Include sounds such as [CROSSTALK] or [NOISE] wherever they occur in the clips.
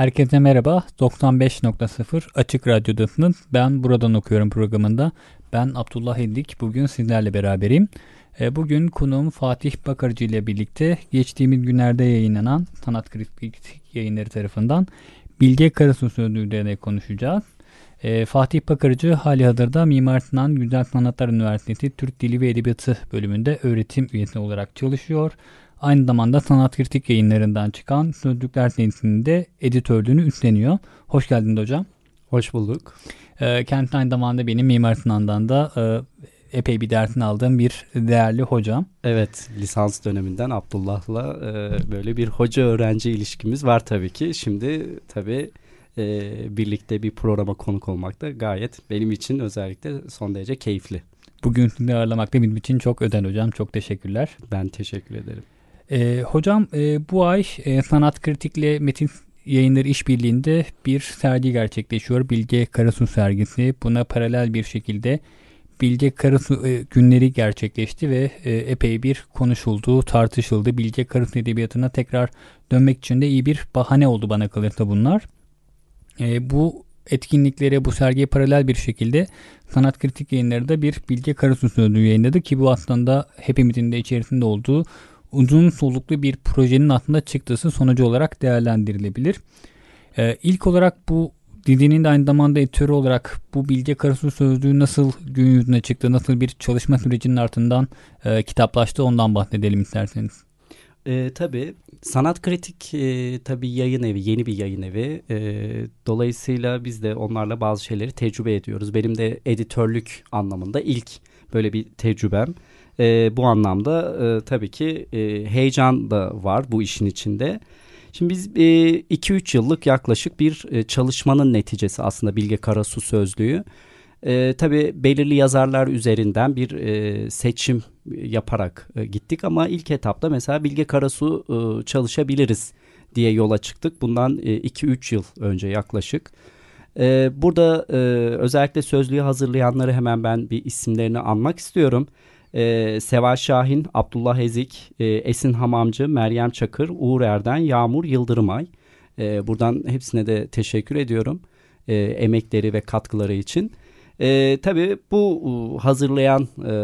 Herkese merhaba. 95.0 Açık Radyo'dasınız. Ben buradan okuyorum programında. Ben Abdullah Edik. Bugün sizlerle beraberim. E, bugün konuğum Fatih Bakarcı ile birlikte geçtiğimiz günlerde yayınlanan Sanat Kritik yayınları tarafından Bilge Karasu sözlüğü konuşacağız. E, Fatih Bakarcı hali hazırda Mimar Sinan Güzel Sanatlar Üniversitesi Türk Dili ve Edebiyatı bölümünde öğretim üyesi olarak çalışıyor. Aynı zamanda sanat kritik yayınlarından çıkan Sözlükler serisinde editörlüğünü üstleniyor. Hoş geldin hocam. Hoş bulduk. E, kendisi aynı zamanda benim Mimar Sinan'dan da e, epey bir dersini aldığım bir değerli hocam. Evet lisans döneminden Abdullah'la e, böyle bir hoca öğrenci ilişkimiz var tabii ki. Şimdi tabii e, birlikte bir programa konuk olmak da gayet benim için özellikle son derece keyifli. Bugün sizi ağırlamak benim için çok öden hocam. Çok teşekkürler. Ben teşekkür ederim. E, hocam e, bu ay e, Sanat Kritik'le Metin Yayınları İşbirliği'nde bir sergi gerçekleşiyor. Bilge Karasu sergisi. Buna paralel bir şekilde Bilge Karasu e, günleri gerçekleşti ve e, epey bir konuşuldu, tartışıldı. Bilge Karasu edebiyatına tekrar dönmek için de iyi bir bahane oldu bana kalırsa bunlar. E, bu etkinliklere, bu sergiye paralel bir şekilde sanat kritik yayınları da bir Bilge Karasu sözlüğü yayınladı ki bu aslında hepimizin de içerisinde olduğu uzun soluklu bir projenin aslında çıktısı sonucu olarak değerlendirilebilir. Ee, ilk olarak bu Didi'nin de aynı zamanda editörü olarak bu Bilge Karasu Sözlüğü nasıl gün yüzüne çıktı, nasıl bir çalışma sürecinin ardından e, kitaplaştı ondan bahsedelim isterseniz. E, tabii Sanat Kritik e, tabii yayın evi, yeni bir yayın evi. E, dolayısıyla biz de onlarla bazı şeyleri tecrübe ediyoruz. Benim de editörlük anlamında ilk böyle bir tecrübem. E, bu anlamda e, tabii ki e, heyecan da var bu işin içinde. Şimdi biz 2-3 e, yıllık yaklaşık bir e, çalışmanın neticesi aslında Bilge Karasu Sözlüğü. E, tabii belirli yazarlar üzerinden bir e, seçim yaparak e, gittik ama ilk etapta mesela Bilge Karasu e, çalışabiliriz diye yola çıktık. Bundan 2-3 e, yıl önce yaklaşık. E, burada e, özellikle sözlüğü hazırlayanları hemen ben bir isimlerini anmak istiyorum e, Seval Şahin, Abdullah Ezik, e, Esin Hamamcı, Meryem Çakır, Uğur Erden, Yağmur Yıldırımay. E, buradan hepsine de teşekkür ediyorum e, emekleri ve katkıları için. E, tabii bu hazırlayan e,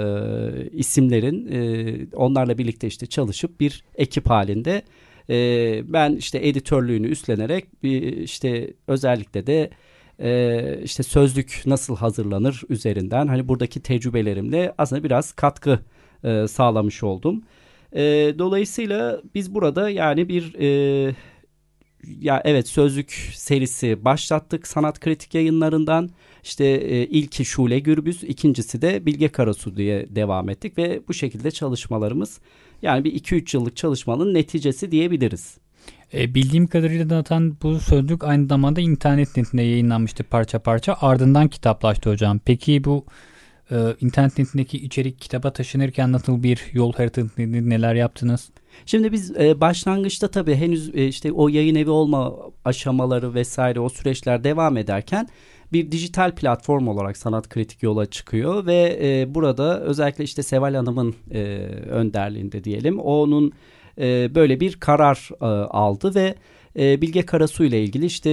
isimlerin e, onlarla birlikte işte çalışıp bir ekip halinde e, ben işte editörlüğünü üstlenerek bir işte özellikle de e, işte sözlük nasıl hazırlanır üzerinden hani buradaki tecrübelerimle aslında biraz katkı e, sağlamış oldum. E, dolayısıyla biz burada yani bir e, ya evet sözlük serisi başlattık sanat kritik yayınlarından. İşte e, ilki Şule Gürbüz, ikincisi de Bilge Karasu diye devam ettik ve bu şekilde çalışmalarımız yani bir 2-3 yıllık çalışmanın neticesi diyebiliriz. E, bildiğim kadarıyla zaten bu sözlük aynı zamanda internet sitesinde yayınlanmıştı parça parça. Ardından kitaplaştı hocam. Peki bu e, internet sitesindeki içerik kitaba taşınırken nasıl bir yol haritası neler yaptınız? Şimdi biz e, başlangıçta tabii henüz e, işte o yayın evi olma aşamaları vesaire o süreçler devam ederken bir dijital platform olarak sanat kritik yola çıkıyor ve e, burada özellikle işte Seval Hanım'ın e, önderliğinde diyelim onun e, böyle bir karar e, aldı ve e, Bilge Karasu ile ilgili işte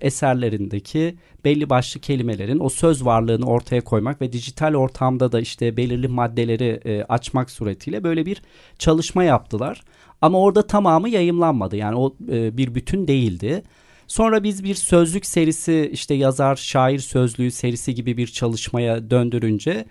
eserlerindeki belli başlı kelimelerin o söz varlığını ortaya koymak ve dijital ortamda da işte belirli maddeleri açmak suretiyle böyle bir çalışma yaptılar. Ama orada tamamı yayımlanmadı yani o bir bütün değildi. Sonra biz bir sözlük serisi işte yazar şair sözlüğü serisi gibi bir çalışmaya döndürünce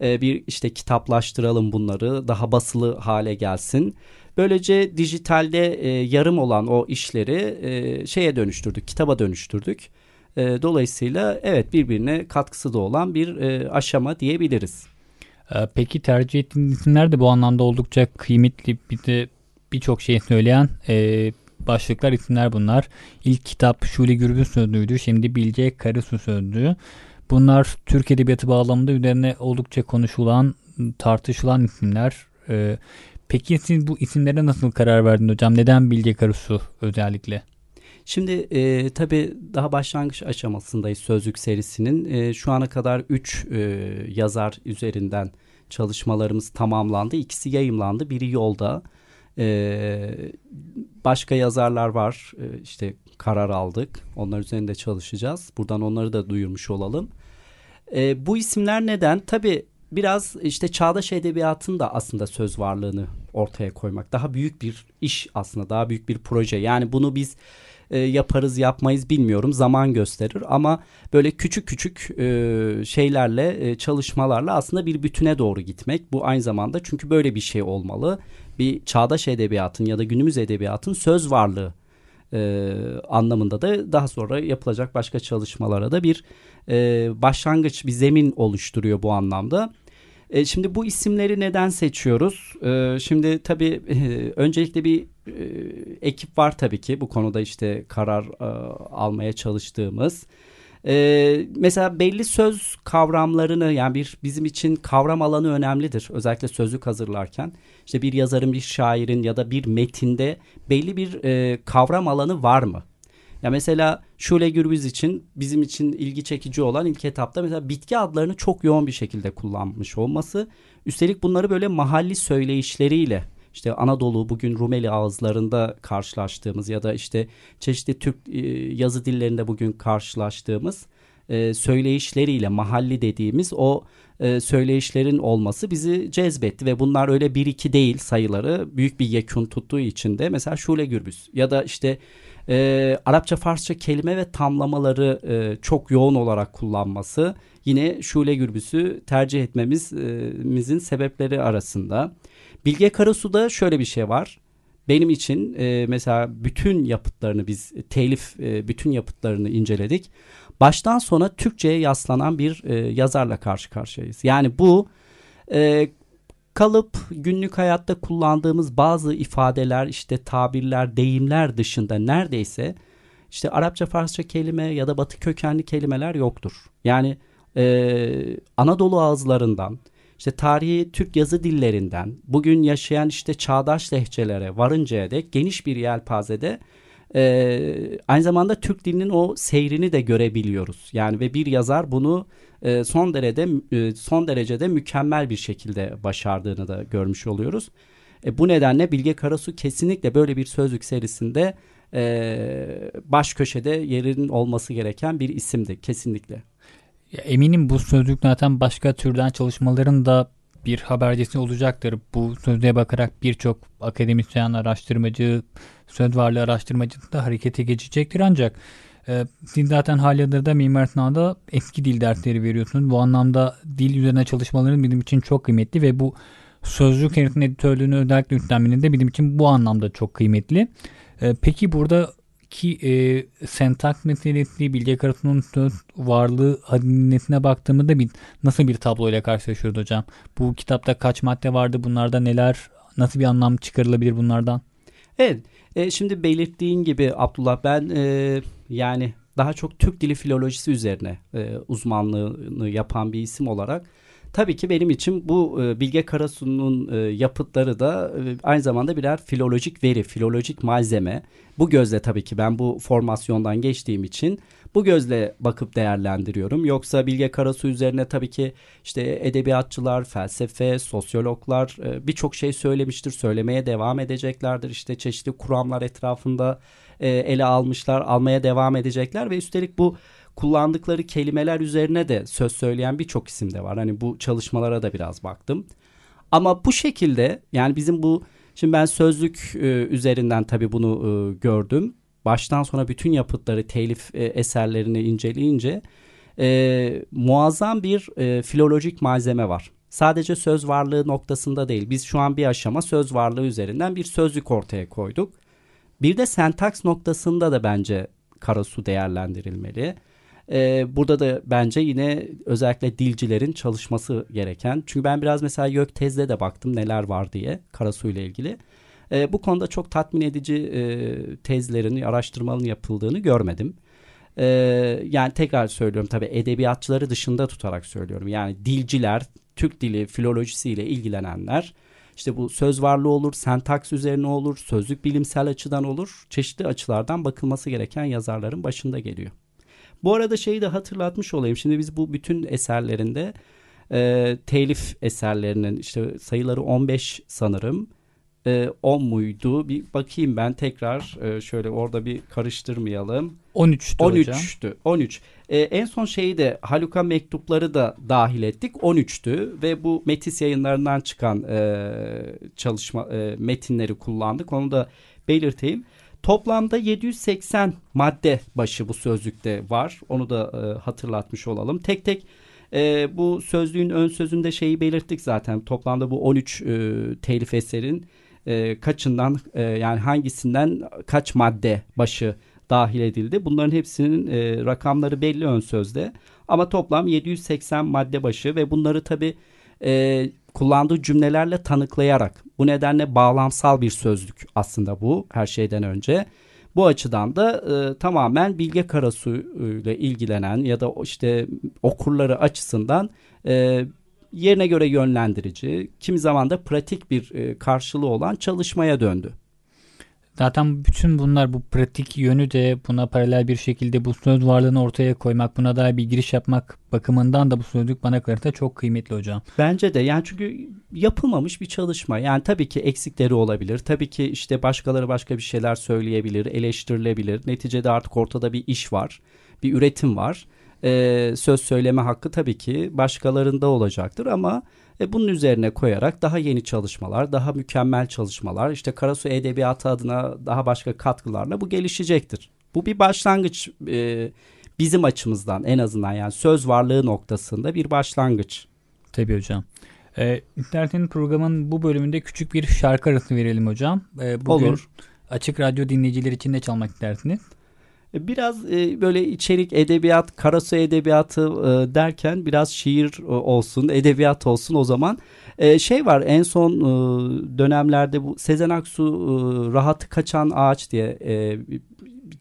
bir işte kitaplaştıralım bunları daha basılı hale gelsin. Böylece dijitalde e, yarım olan o işleri e, şeye dönüştürdük, kitaba dönüştürdük. E, dolayısıyla evet birbirine katkısı da olan bir e, aşama diyebiliriz. Ee, peki tercih ettiğiniz isimler de bu anlamda oldukça kıymetli bir de birçok şey söyleyen e, başlıklar isimler bunlar. İlk kitap Şule Gürbüz sözlüğüydü. Şimdi Bilge Karasu sözlüğü. Bunlar Türk Edebiyatı bağlamında üzerine oldukça konuşulan, tartışılan isimler. Ee, peki siz bu isimlere nasıl karar verdiniz hocam? Neden Bilge Karasu özellikle? Şimdi e, tabii daha başlangıç aşamasındayız sözlük serisinin. E, şu ana kadar 3 e, yazar üzerinden çalışmalarımız tamamlandı. İkisi yayımlandı, biri yolda. E, başka yazarlar var. E, işte karar aldık. Onlar üzerinde çalışacağız. Buradan onları da duyurmuş olalım. E, bu isimler neden? Tabii biraz işte çağdaş edebiyatın da aslında söz varlığını ortaya koymak. Daha büyük bir iş aslında, daha büyük bir proje. Yani bunu biz e, yaparız yapmayız bilmiyorum zaman gösterir ama böyle küçük küçük e, şeylerle e, çalışmalarla aslında bir bütüne doğru gitmek bu aynı zamanda çünkü böyle bir şey olmalı bir çağdaş edebiyatın ya da günümüz edebiyatın söz varlığı e, anlamında da daha sonra yapılacak başka çalışmalara da bir e, başlangıç bir zemin oluşturuyor bu anlamda. E, şimdi bu isimleri neden seçiyoruz? E, şimdi tabii e, öncelikle bir e, ekip var tabii ki bu konuda işte karar e, almaya çalıştığımız. Ee, mesela belli söz kavramlarını yani bir bizim için kavram alanı önemlidir. Özellikle sözlük hazırlarken işte bir yazarın, bir şairin ya da bir metinde belli bir e, kavram alanı var mı? Ya mesela Şule Gürbüz için bizim için ilgi çekici olan ilk etapta mesela bitki adlarını çok yoğun bir şekilde kullanmış olması. Üstelik bunları böyle mahalli söyleyişleriyle işte Anadolu bugün Rumeli ağızlarında karşılaştığımız ya da işte çeşitli Türk e, yazı dillerinde bugün karşılaştığımız e, söyleyişleriyle mahalli dediğimiz o e, söyleyişlerin olması bizi cezbetti ve bunlar öyle bir iki değil sayıları büyük bir yekun tuttuğu için de mesela Şule Gürbüz ya da işte e, Arapça Farsça kelime ve tamlamaları e, çok yoğun olarak kullanması yine Şule Gürbüz'ü tercih etmemizin sebepleri arasında. Bilge Karasu'da şöyle bir şey var. Benim için e, mesela bütün yapıtlarını biz telif e, bütün yapıtlarını inceledik. Baştan sona Türkçe'ye yaslanan bir e, yazarla karşı karşıyayız. Yani bu e, kalıp günlük hayatta kullandığımız bazı ifadeler işte tabirler deyimler dışında neredeyse işte Arapça Farsça kelime ya da Batı kökenli kelimeler yoktur. Yani e, Anadolu ağızlarından işte tarihi Türk yazı dillerinden bugün yaşayan işte çağdaş lehçelere varıncaya dek geniş bir yelpazede e, aynı zamanda Türk dilinin o seyrini de görebiliyoruz. Yani ve bir yazar bunu e, son derecede e, son derecede mükemmel bir şekilde başardığını da görmüş oluyoruz. E, bu nedenle Bilge Karasu kesinlikle böyle bir sözlük serisinde e, baş köşede yerinin olması gereken bir isimdi kesinlikle. Ya eminim bu sözlük zaten başka türden çalışmaların da bir habercisi olacaktır. Bu sözlüğe bakarak birçok akademisyen, araştırmacı, söz varlığı araştırmacı da harekete geçecektir. Ancak e, siz zaten halihazırda Mimar Sinan'da eski dil dersleri veriyorsunuz. Bu anlamda dil üzerine çalışmaların bizim için çok kıymetli ve bu sözlük yönetim editörlüğünü özellikle üstlenmenin de bizim için bu anlamda çok kıymetli. E, peki burada ki e, sentaks meselesi, Bilge Karasu'nun söz varlığı hadisine baktığımda bir, nasıl bir tabloyla karşılaşıyoruz hocam? Bu kitapta kaç madde vardı? Bunlarda neler, nasıl bir anlam çıkarılabilir bunlardan? Evet, e, şimdi belirttiğin gibi Abdullah ben e, yani daha çok Türk dili filolojisi üzerine e, uzmanlığını yapan bir isim olarak Tabii ki benim için bu e, Bilge Karasu'nun e, yapıtları da e, aynı zamanda birer filolojik veri, filolojik malzeme. Bu gözle tabii ki ben bu formasyondan geçtiğim için bu gözle bakıp değerlendiriyorum. Yoksa Bilge Karasu üzerine tabii ki işte edebiyatçılar, felsefe, sosyologlar e, birçok şey söylemiştir, söylemeye devam edeceklerdir. İşte çeşitli kuramlar etrafında e, ele almışlar, almaya devam edecekler ve üstelik bu kullandıkları kelimeler üzerine de söz söyleyen birçok isim de var. Hani bu çalışmalara da biraz baktım. Ama bu şekilde yani bizim bu şimdi ben sözlük e, üzerinden tabii bunu e, gördüm. Baştan sona bütün yapıtları, telif e, eserlerini inceleyince e, muazzam bir e, filolojik malzeme var. Sadece söz varlığı noktasında değil. Biz şu an bir aşama söz varlığı üzerinden bir sözlük ortaya koyduk. Bir de sentaks noktasında da bence Karasu değerlendirilmeli. E, burada da bence yine özellikle dilcilerin çalışması gereken. Çünkü ben biraz mesela YÖK tezde de baktım neler var diye Karasu ile ilgili. E, bu konuda çok tatmin edici e, tezlerin, araştırmaların yapıldığını görmedim. E, yani tekrar söylüyorum tabii edebiyatçıları dışında tutarak söylüyorum. Yani dilciler, Türk dili filolojisiyle ilgilenenler işte bu söz varlığı olur, sentaks üzerine olur, sözlük bilimsel açıdan olur. Çeşitli açılardan bakılması gereken yazarların başında geliyor. Bu arada şeyi de hatırlatmış olayım. Şimdi biz bu bütün eserlerinde e, telif eserlerinin işte sayıları 15 sanırım. E, 10 muydu? Bir bakayım ben tekrar e, şöyle orada bir karıştırmayalım. 13'tü 13'tü. 13. Ee, en son şeyi de Haluka mektupları da dahil ettik. 13'tü ve bu Metis yayınlarından çıkan e, çalışma e, metinleri kullandık. Onu da belirteyim. Toplamda 780 madde başı bu sözlükte var. Onu da e, hatırlatmış olalım. Tek tek e, bu sözlüğün ön sözünde şeyi belirttik zaten. Toplamda bu 13 e, telif eserin e, kaçından e, yani hangisinden kaç madde başı dahil edildi. Bunların hepsinin e, rakamları belli ön sözde. Ama toplam 780 madde başı ve bunları tabi e, kullandığı cümlelerle tanıklayarak bu nedenle bağlamsal bir sözlük aslında bu her şeyden önce. Bu açıdan da e, tamamen Bilge Karasu ile ilgilenen ya da işte okurları açısından e, yerine göre yönlendirici, kimi zaman da pratik bir e, karşılığı olan çalışmaya döndü. Zaten bütün bunlar bu pratik yönü de buna paralel bir şekilde bu söz varlığını ortaya koymak, buna dair bir giriş yapmak bakımından da bu sözlük bana kalırsa çok kıymetli hocam. Bence de yani çünkü yapılmamış bir çalışma. Yani tabii ki eksikleri olabilir. Tabii ki işte başkaları başka bir şeyler söyleyebilir, eleştirilebilir. Neticede artık ortada bir iş var, bir üretim var. Ee, söz söyleme hakkı tabii ki başkalarında olacaktır ama ve bunun üzerine koyarak daha yeni çalışmalar, daha mükemmel çalışmalar, işte Karasu Edebiyatı adına daha başka katkılarla bu gelişecektir. Bu bir başlangıç e, bizim açımızdan en azından yani söz varlığı noktasında bir başlangıç. Tabii hocam. Ee, internetin programın bu bölümünde küçük bir şarkı arası verelim hocam. Ee, bugün Olur. Açık Radyo dinleyiciler için ne çalmak istersiniz? Biraz e, böyle içerik, edebiyat, karasu edebiyatı e, derken biraz şiir e, olsun, edebiyat olsun o zaman. Şey var en son dönemlerde bu Sezen Aksu Rahatı Kaçan Ağaç diye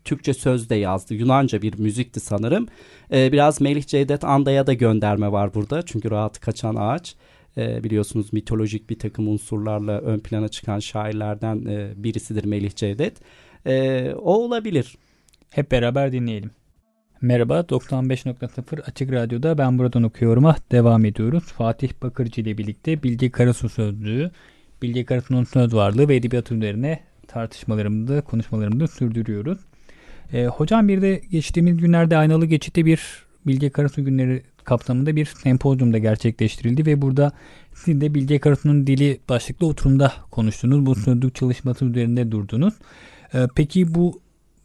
Türkçe söz de yazdı. Yunanca bir müzikti sanırım. Biraz Melih Cevdet Anda'ya da gönderme var burada. Çünkü Rahatı Kaçan Ağaç biliyorsunuz mitolojik bir takım unsurlarla ön plana çıkan şairlerden birisidir Melih Cevdet. O olabilir. Hep beraber dinleyelim. Merhaba 95.0 Açık Radyo'da ben buradan okuyorum'a devam ediyoruz. Fatih Bakırcı ile birlikte Bilge Karasu Sözlüğü, Bilge Karasu'nun söz varlığı ve edebiyat üzerine tartışmalarımızı, konuşmalarımızı sürdürüyoruz. E, hocam bir de geçtiğimiz günlerde Aynalı Geçit'te bir Bilge Karasu günleri kapsamında bir sempozyum da gerçekleştirildi ve burada siz de Bilge Karasu'nun dili başlıklı oturumda konuştunuz. Bu sözlük çalışması üzerinde durdunuz. E, peki bu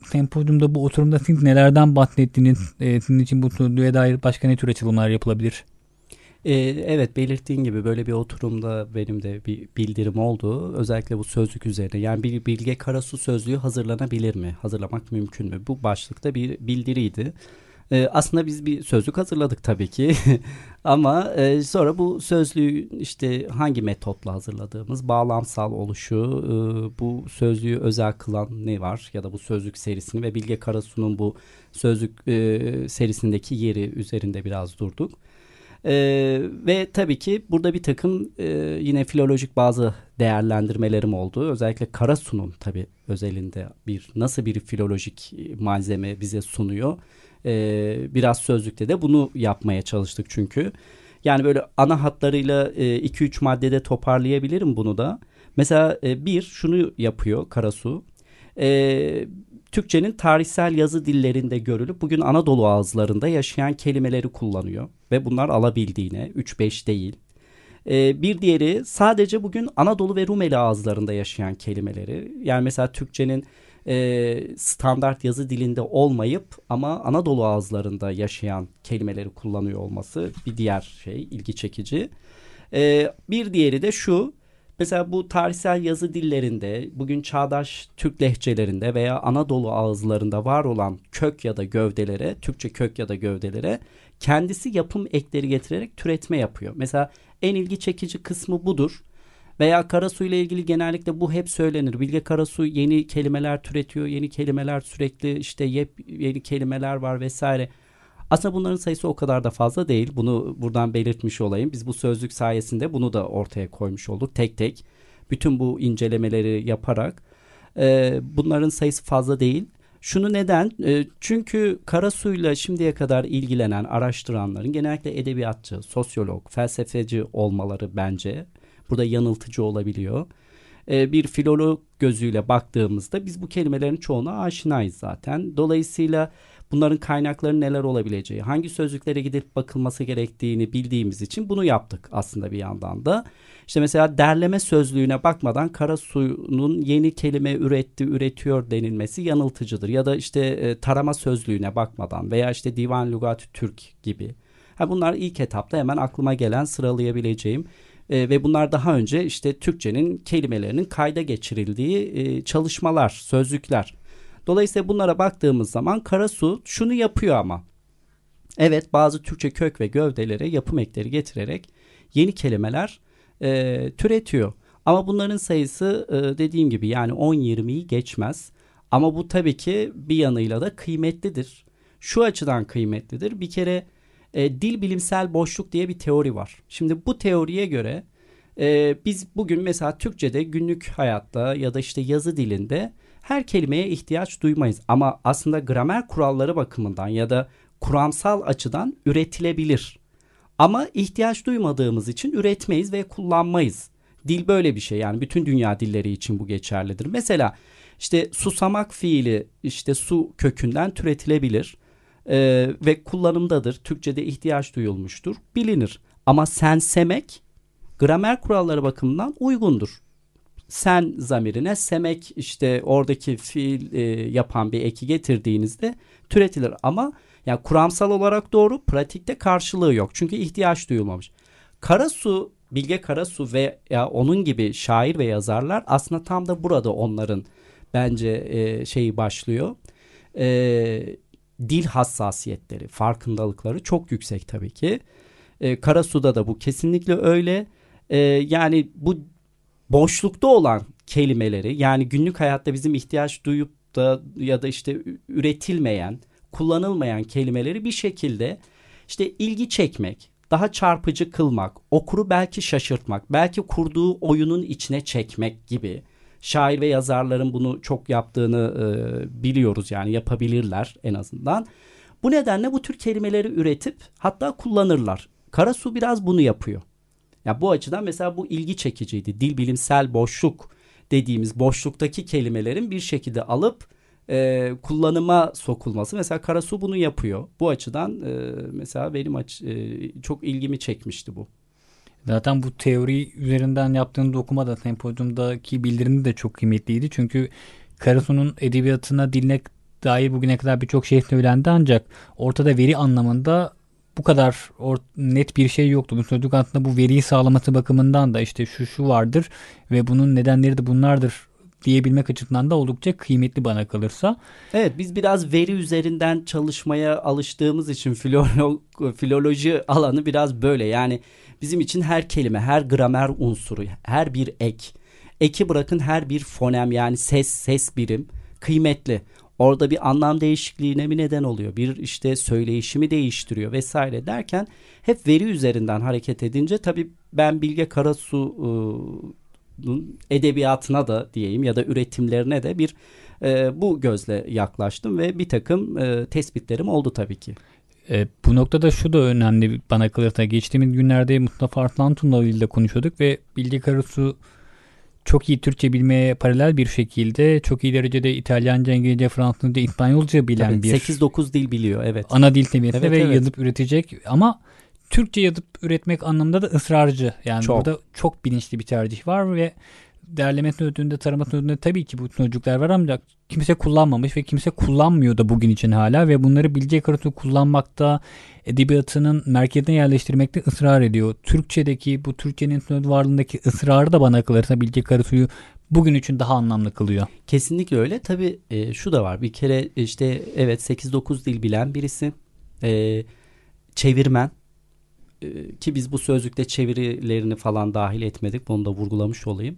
sempozyumda bu oturumda siz nelerden bahsettiniz? E, sizin için bu sözlüğe dair başka ne tür açılımlar yapılabilir? Ee, evet belirttiğin gibi böyle bir oturumda benim de bir bildirim oldu. Özellikle bu sözlük üzerine. Yani bir Bilge Karasu sözlüğü hazırlanabilir mi? Hazırlamak mümkün mü? Bu başlıkta bir bildiriydi. E, aslında biz bir sözlük hazırladık tabii ki. [LAUGHS] Ama e, sonra bu sözlüğü işte hangi metotla hazırladığımız, bağlamsal oluşu, e, bu sözlüğü özel kılan ne var ya da bu sözlük serisini ve Bilge Karasu'nun bu sözlük e, serisindeki yeri üzerinde biraz durduk. Ee, ve tabii ki burada bir takım e, yine filolojik bazı değerlendirmelerim oldu. Özellikle Karasu'nun tabii özelinde bir nasıl bir filolojik malzeme bize sunuyor e, biraz sözlükte de bunu yapmaya çalıştık çünkü. Yani böyle ana hatlarıyla 2-3 e, maddede toparlayabilirim bunu da. Mesela e, bir şunu yapıyor Karasu. E, Türkçenin tarihsel yazı dillerinde görülüp bugün Anadolu ağızlarında yaşayan kelimeleri kullanıyor. Ve bunlar alabildiğine 3-5 değil. E, bir diğeri sadece bugün Anadolu ve Rumeli ağızlarında yaşayan kelimeleri. Yani mesela Türkçenin e, standart yazı dilinde olmayıp ama Anadolu ağızlarında yaşayan kelimeleri kullanıyor olması bir diğer şey ilgi çekici. E, bir diğeri de şu Mesela bu tarihsel yazı dillerinde, bugün çağdaş Türk lehçelerinde veya Anadolu ağızlarında var olan kök ya da gövdelere, Türkçe kök ya da gövdelere kendisi yapım ekleri getirerek türetme yapıyor. Mesela en ilgi çekici kısmı budur. Veya Karasu ile ilgili genellikle bu hep söylenir. Bilge Karasu yeni kelimeler türetiyor, yeni kelimeler sürekli işte yep, yeni kelimeler var vesaire. Aslında bunların sayısı o kadar da fazla değil. Bunu buradan belirtmiş olayım. Biz bu sözlük sayesinde bunu da ortaya koymuş olduk tek tek. Bütün bu incelemeleri yaparak. E, bunların sayısı fazla değil. Şunu neden? E, çünkü Karasu'yla şimdiye kadar ilgilenen araştıranların genellikle edebiyatçı, sosyolog, felsefeci olmaları bence burada yanıltıcı olabiliyor. E, bir filolog gözüyle baktığımızda biz bu kelimelerin çoğuna aşinayız zaten. Dolayısıyla bunların kaynakları neler olabileceği, hangi sözlüklere gidip bakılması gerektiğini bildiğimiz için bunu yaptık aslında bir yandan da. İşte mesela derleme sözlüğüne bakmadan Karasu'nun yeni kelime üretti, üretiyor denilmesi yanıltıcıdır. Ya da işte e, tarama sözlüğüne bakmadan veya işte Divan Lugat Türk gibi. Ha bunlar ilk etapta hemen aklıma gelen sıralayabileceğim e, ve bunlar daha önce işte Türkçenin kelimelerinin kayda geçirildiği e, çalışmalar, sözlükler. Dolayısıyla bunlara baktığımız zaman Karasu şunu yapıyor ama. Evet bazı Türkçe kök ve gövdelere yapım ekleri getirerek yeni kelimeler e, türetiyor. Ama bunların sayısı e, dediğim gibi yani 10-20'yi geçmez. Ama bu tabii ki bir yanıyla da kıymetlidir. Şu açıdan kıymetlidir. Bir kere e, dil bilimsel boşluk diye bir teori var. Şimdi bu teoriye göre e, biz bugün mesela Türkçe'de günlük hayatta ya da işte yazı dilinde her kelimeye ihtiyaç duymayız. Ama aslında gramer kuralları bakımından ya da kuramsal açıdan üretilebilir. Ama ihtiyaç duymadığımız için üretmeyiz ve kullanmayız. Dil böyle bir şey yani bütün dünya dilleri için bu geçerlidir. Mesela işte susamak fiili işte su kökünden türetilebilir ee, ve kullanımdadır. Türkçe'de ihtiyaç duyulmuştur bilinir. Ama sensemek gramer kuralları bakımından uygundur sen zamirine semek işte oradaki fiil e, yapan bir eki getirdiğinizde türetilir. Ama yani kuramsal olarak doğru pratikte karşılığı yok. Çünkü ihtiyaç duyulmamış. Karasu, Bilge Karasu ve ya onun gibi şair ve yazarlar aslında tam da burada onların bence e, şeyi başlıyor. E, dil hassasiyetleri, farkındalıkları çok yüksek tabii ki. E, Karasu'da da bu kesinlikle öyle. E, yani bu boşlukta olan kelimeleri yani günlük hayatta bizim ihtiyaç duyup da ya da işte üretilmeyen, kullanılmayan kelimeleri bir şekilde işte ilgi çekmek, daha çarpıcı kılmak, okuru belki şaşırtmak, belki kurduğu oyunun içine çekmek gibi. Şair ve yazarların bunu çok yaptığını e, biliyoruz yani yapabilirler en azından. Bu nedenle bu tür kelimeleri üretip hatta kullanırlar. Karasu biraz bunu yapıyor. Ya bu açıdan mesela bu ilgi çekiciydi. Dil bilimsel boşluk dediğimiz boşluktaki kelimelerin bir şekilde alıp e, kullanıma sokulması. Mesela Karasu bunu yapıyor. Bu açıdan e, mesela benim aç, e, çok ilgimi çekmişti bu. Zaten bu teori üzerinden yaptığın dokuma da sempozyumdaki bildirini de çok kıymetliydi. Çünkü Karasu'nun edebiyatına, diline dair bugüne kadar birçok şey söylendi ancak ortada veri anlamında bu kadar net bir şey yoktu. Bu sözlük aslında bu veriyi sağlaması bakımından da işte şu şu vardır ve bunun nedenleri de bunlardır diyebilmek açısından da oldukça kıymetli bana kalırsa. Evet biz biraz veri üzerinden çalışmaya alıştığımız için filolo filoloji alanı biraz böyle. Yani bizim için her kelime, her gramer unsuru, her bir ek, eki bırakın her bir fonem yani ses, ses birim kıymetli. Orada bir anlam değişikliğine mi neden oluyor? Bir işte söyleyişimi değiştiriyor vesaire derken hep veri üzerinden hareket edince tabii ben Bilge Karasu'nun edebiyatına da diyeyim ya da üretimlerine de bir e, bu gözle yaklaştım ve bir takım e, tespitlerim oldu tabii ki. E, bu noktada şu da önemli bana kalırsa. Geçtiğimiz günlerde Mustafa Arslantun'la ile konuşuyorduk ve Bilge Karasu çok iyi Türkçe bilmeye paralel bir şekilde çok iyi derecede İtalyanca, İngilizce, Fransızca, İspanyolca bilen Tabii, bir 8-9 dil biliyor evet. Ana dil seviyesinde evet, ve evet. yazıp üretecek ama Türkçe yazıp üretmek anlamında da ısrarcı. Yani çok. burada çok bilinçli bir tercih var ve derleme sözlüğünde, tarama sözlüğünde tabii ki bu sözcükler var ancak kimse kullanmamış ve kimse kullanmıyor da bugün için hala ve bunları bilgi karası kullanmakta, edebiyatının merkezine yerleştirmekte ısrar ediyor. Türkçedeki bu Türkçenin söz varlığındaki ısrarı da bana kalırsa bilgi karasuyu bugün için daha anlamlı kılıyor. Kesinlikle öyle. Tabii e, şu da var. Bir kere işte evet 8-9 dil bilen birisi. E, çevirmen e, ki biz bu sözlükte çevirilerini falan dahil etmedik. Bunu da vurgulamış olayım.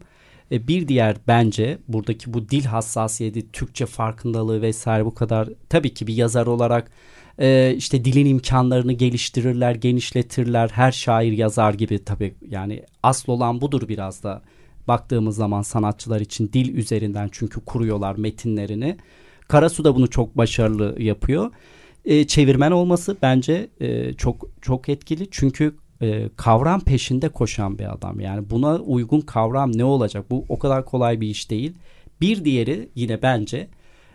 E, bir diğer bence buradaki bu dil hassasiyeti, Türkçe farkındalığı vesaire bu kadar tabii ki bir yazar olarak e, işte dilin imkanlarını geliştirirler, genişletirler. Her şair yazar gibi tabii yani asıl olan budur biraz da baktığımız zaman sanatçılar için dil üzerinden çünkü kuruyorlar metinlerini. Karasu da bunu çok başarılı yapıyor. E, çevirmen olması bence e, çok çok etkili çünkü e, kavram peşinde koşan bir adam. Yani buna uygun kavram ne olacak? Bu o kadar kolay bir iş değil. Bir diğeri yine bence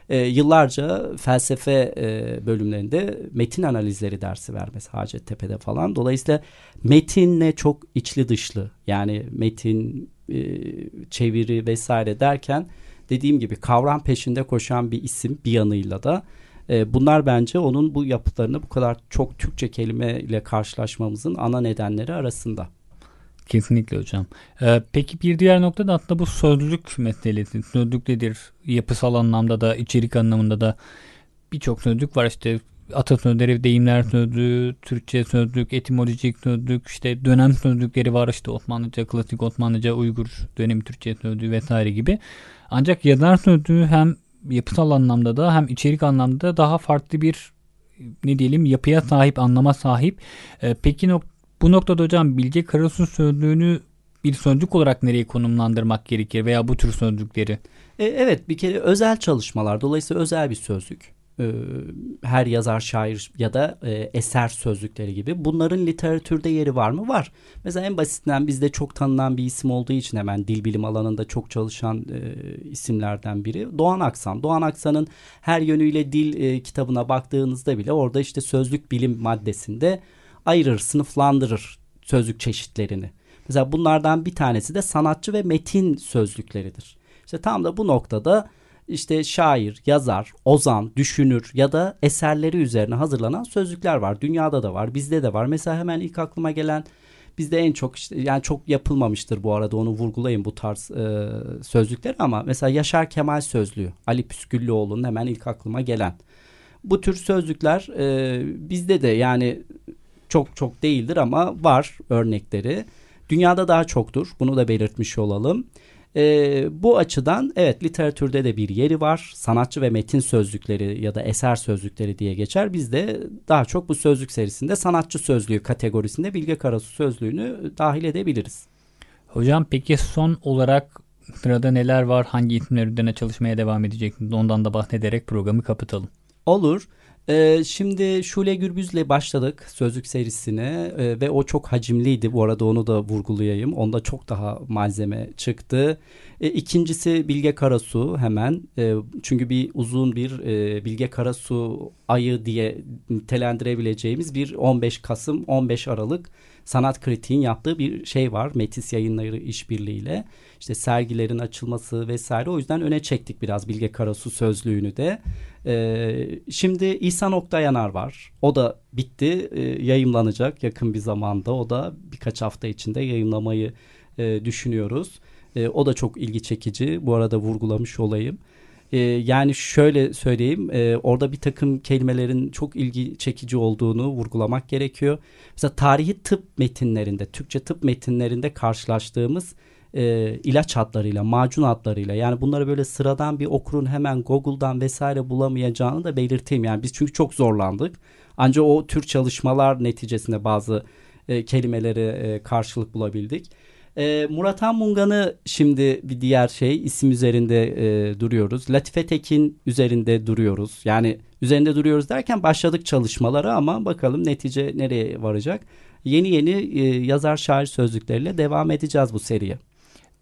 e, yıllarca felsefe e, bölümlerinde metin analizleri dersi vermesi Hacettepe'de falan. Dolayısıyla metinle çok içli dışlı yani metin e, çeviri vesaire derken dediğim gibi kavram peşinde koşan bir isim bir yanıyla da e, bunlar bence onun bu yapıtlarını bu kadar çok Türkçe kelime ile karşılaşmamızın ana nedenleri arasında. Kesinlikle hocam. Ee, peki bir diğer nokta da aslında bu sözlük meselesi. Sözlük nedir? Yapısal anlamda da içerik anlamında da birçok sözlük var. İşte atasözleri, deyimler sözlüğü, Türkçe sözlük, etimolojik sözlük, işte dönem sözlükleri var. işte Osmanlıca, klasik Osmanlıca, Uygur dönemi Türkçe sözlüğü vesaire gibi. Ancak yazar sözlüğü hem yapısal anlamda da hem içerik anlamda da daha farklı bir ne diyelim yapıya sahip, anlama sahip. Ee, peki nok bu noktada hocam Bilge Karasu sözlüğünü bir sözlük olarak nereye konumlandırmak gerekir veya bu tür sözlükleri? E, evet bir kere özel çalışmalar dolayısıyla özel bir sözlük. E, her yazar şair ya da e, eser sözlükleri gibi bunların literatürde yeri var mı? Var. Mesela en basitinden bizde çok tanınan bir isim olduğu için hemen dil bilim alanında çok çalışan e, isimlerden biri Doğan Aksan. Doğan Aksan'ın her yönüyle dil kitabına baktığınızda bile orada işte sözlük bilim maddesinde ayırır, sınıflandırır sözlük çeşitlerini. Mesela bunlardan bir tanesi de sanatçı ve metin sözlükleridir. İşte tam da bu noktada işte şair, yazar, ozan, düşünür ya da eserleri üzerine hazırlanan sözlükler var. Dünyada da var, bizde de var. Mesela hemen ilk aklıma gelen bizde en çok işte yani çok yapılmamıştır bu arada onu vurgulayayım bu tarz e, sözlükler ama mesela Yaşar Kemal sözlüğü Ali Püsküllüoğlu'nun hemen ilk aklıma gelen. Bu tür sözlükler e, bizde de yani çok çok değildir ama var örnekleri. Dünyada daha çoktur. Bunu da belirtmiş olalım. E, bu açıdan evet literatürde de bir yeri var. Sanatçı ve metin sözlükleri ya da eser sözlükleri diye geçer. Biz de daha çok bu sözlük serisinde sanatçı sözlüğü kategorisinde Bilge Karasu sözlüğünü dahil edebiliriz. Hocam peki son olarak sırada neler var? Hangi isimler üzerine çalışmaya devam edeceksiniz? Ondan da bahsederek programı kapatalım. Olur. Ee, şimdi Şule Gürbüz'le başladık sözlük serisine ee, ve o çok hacimliydi. Bu arada onu da vurgulayayım. Onda çok daha malzeme çıktı. Ee, ikincisi Bilge Karasu hemen. Ee, çünkü bir uzun bir e, Bilge Karasu ayı diye nitelendirebileceğimiz bir 15 Kasım 15 Aralık sanat kritiğin yaptığı bir şey var. Metis yayınları işbirliğiyle. İşte sergilerin açılması vesaire. O yüzden öne çektik biraz Bilge Karasu sözlüğünü de. Ee, şimdi İhsan Oktayanar var. O da bitti. Ee, yayınlanacak yakın bir zamanda. O da birkaç hafta içinde yayınlamayı e, düşünüyoruz. E, o da çok ilgi çekici. Bu arada vurgulamış olayım. E, yani şöyle söyleyeyim. E, orada bir takım kelimelerin çok ilgi çekici olduğunu vurgulamak gerekiyor. Mesela tarihi tıp metinlerinde, Türkçe tıp metinlerinde karşılaştığımız e, ilaç adlarıyla, macun adlarıyla yani bunları böyle sıradan bir okurun hemen Google'dan vesaire bulamayacağını da belirteyim. Yani biz çünkü çok zorlandık. Ancak o tür çalışmalar neticesinde bazı e, kelimeleri e, karşılık bulabildik. E, Murat Anmungan'ı şimdi bir diğer şey isim üzerinde e, duruyoruz. Latife Tekin üzerinde duruyoruz. Yani üzerinde duruyoruz derken başladık çalışmaları ama bakalım netice nereye varacak. Yeni yeni e, yazar şair sözlükleriyle devam edeceğiz bu seriye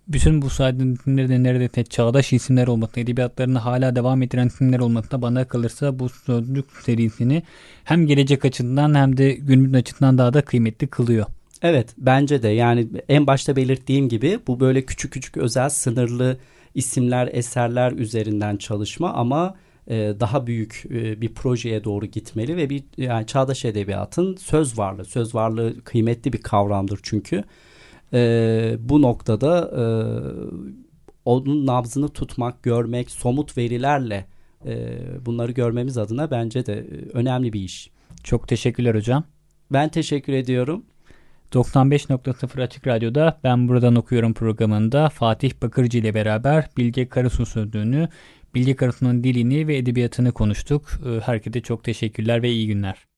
bütün bu saydığım isimleri de neredeyse çağdaş isimler olması, edebiyatlarını hala devam ettiren isimler olması bana kalırsa bu sözlük serisini hem gelecek açısından hem de günümüz açısından daha da kıymetli kılıyor. Evet bence de yani en başta belirttiğim gibi bu böyle küçük küçük özel sınırlı isimler eserler üzerinden çalışma ama e, daha büyük e, bir projeye doğru gitmeli ve bir yani çağdaş edebiyatın söz varlığı söz varlığı kıymetli bir kavramdır çünkü e, bu noktada e, onun nabzını tutmak görmek somut verilerle e, bunları görmemiz adına bence de e, önemli bir iş. Çok teşekkürler hocam. Ben teşekkür ediyorum. 95.0 Açık Radyo'da Ben Buradan Okuyorum programında Fatih Bakırcı ile beraber Bilge Karasu sözlüğünü, Bilge Karasu'nun dilini ve edebiyatını konuştuk. Ee, herkese çok teşekkürler ve iyi günler.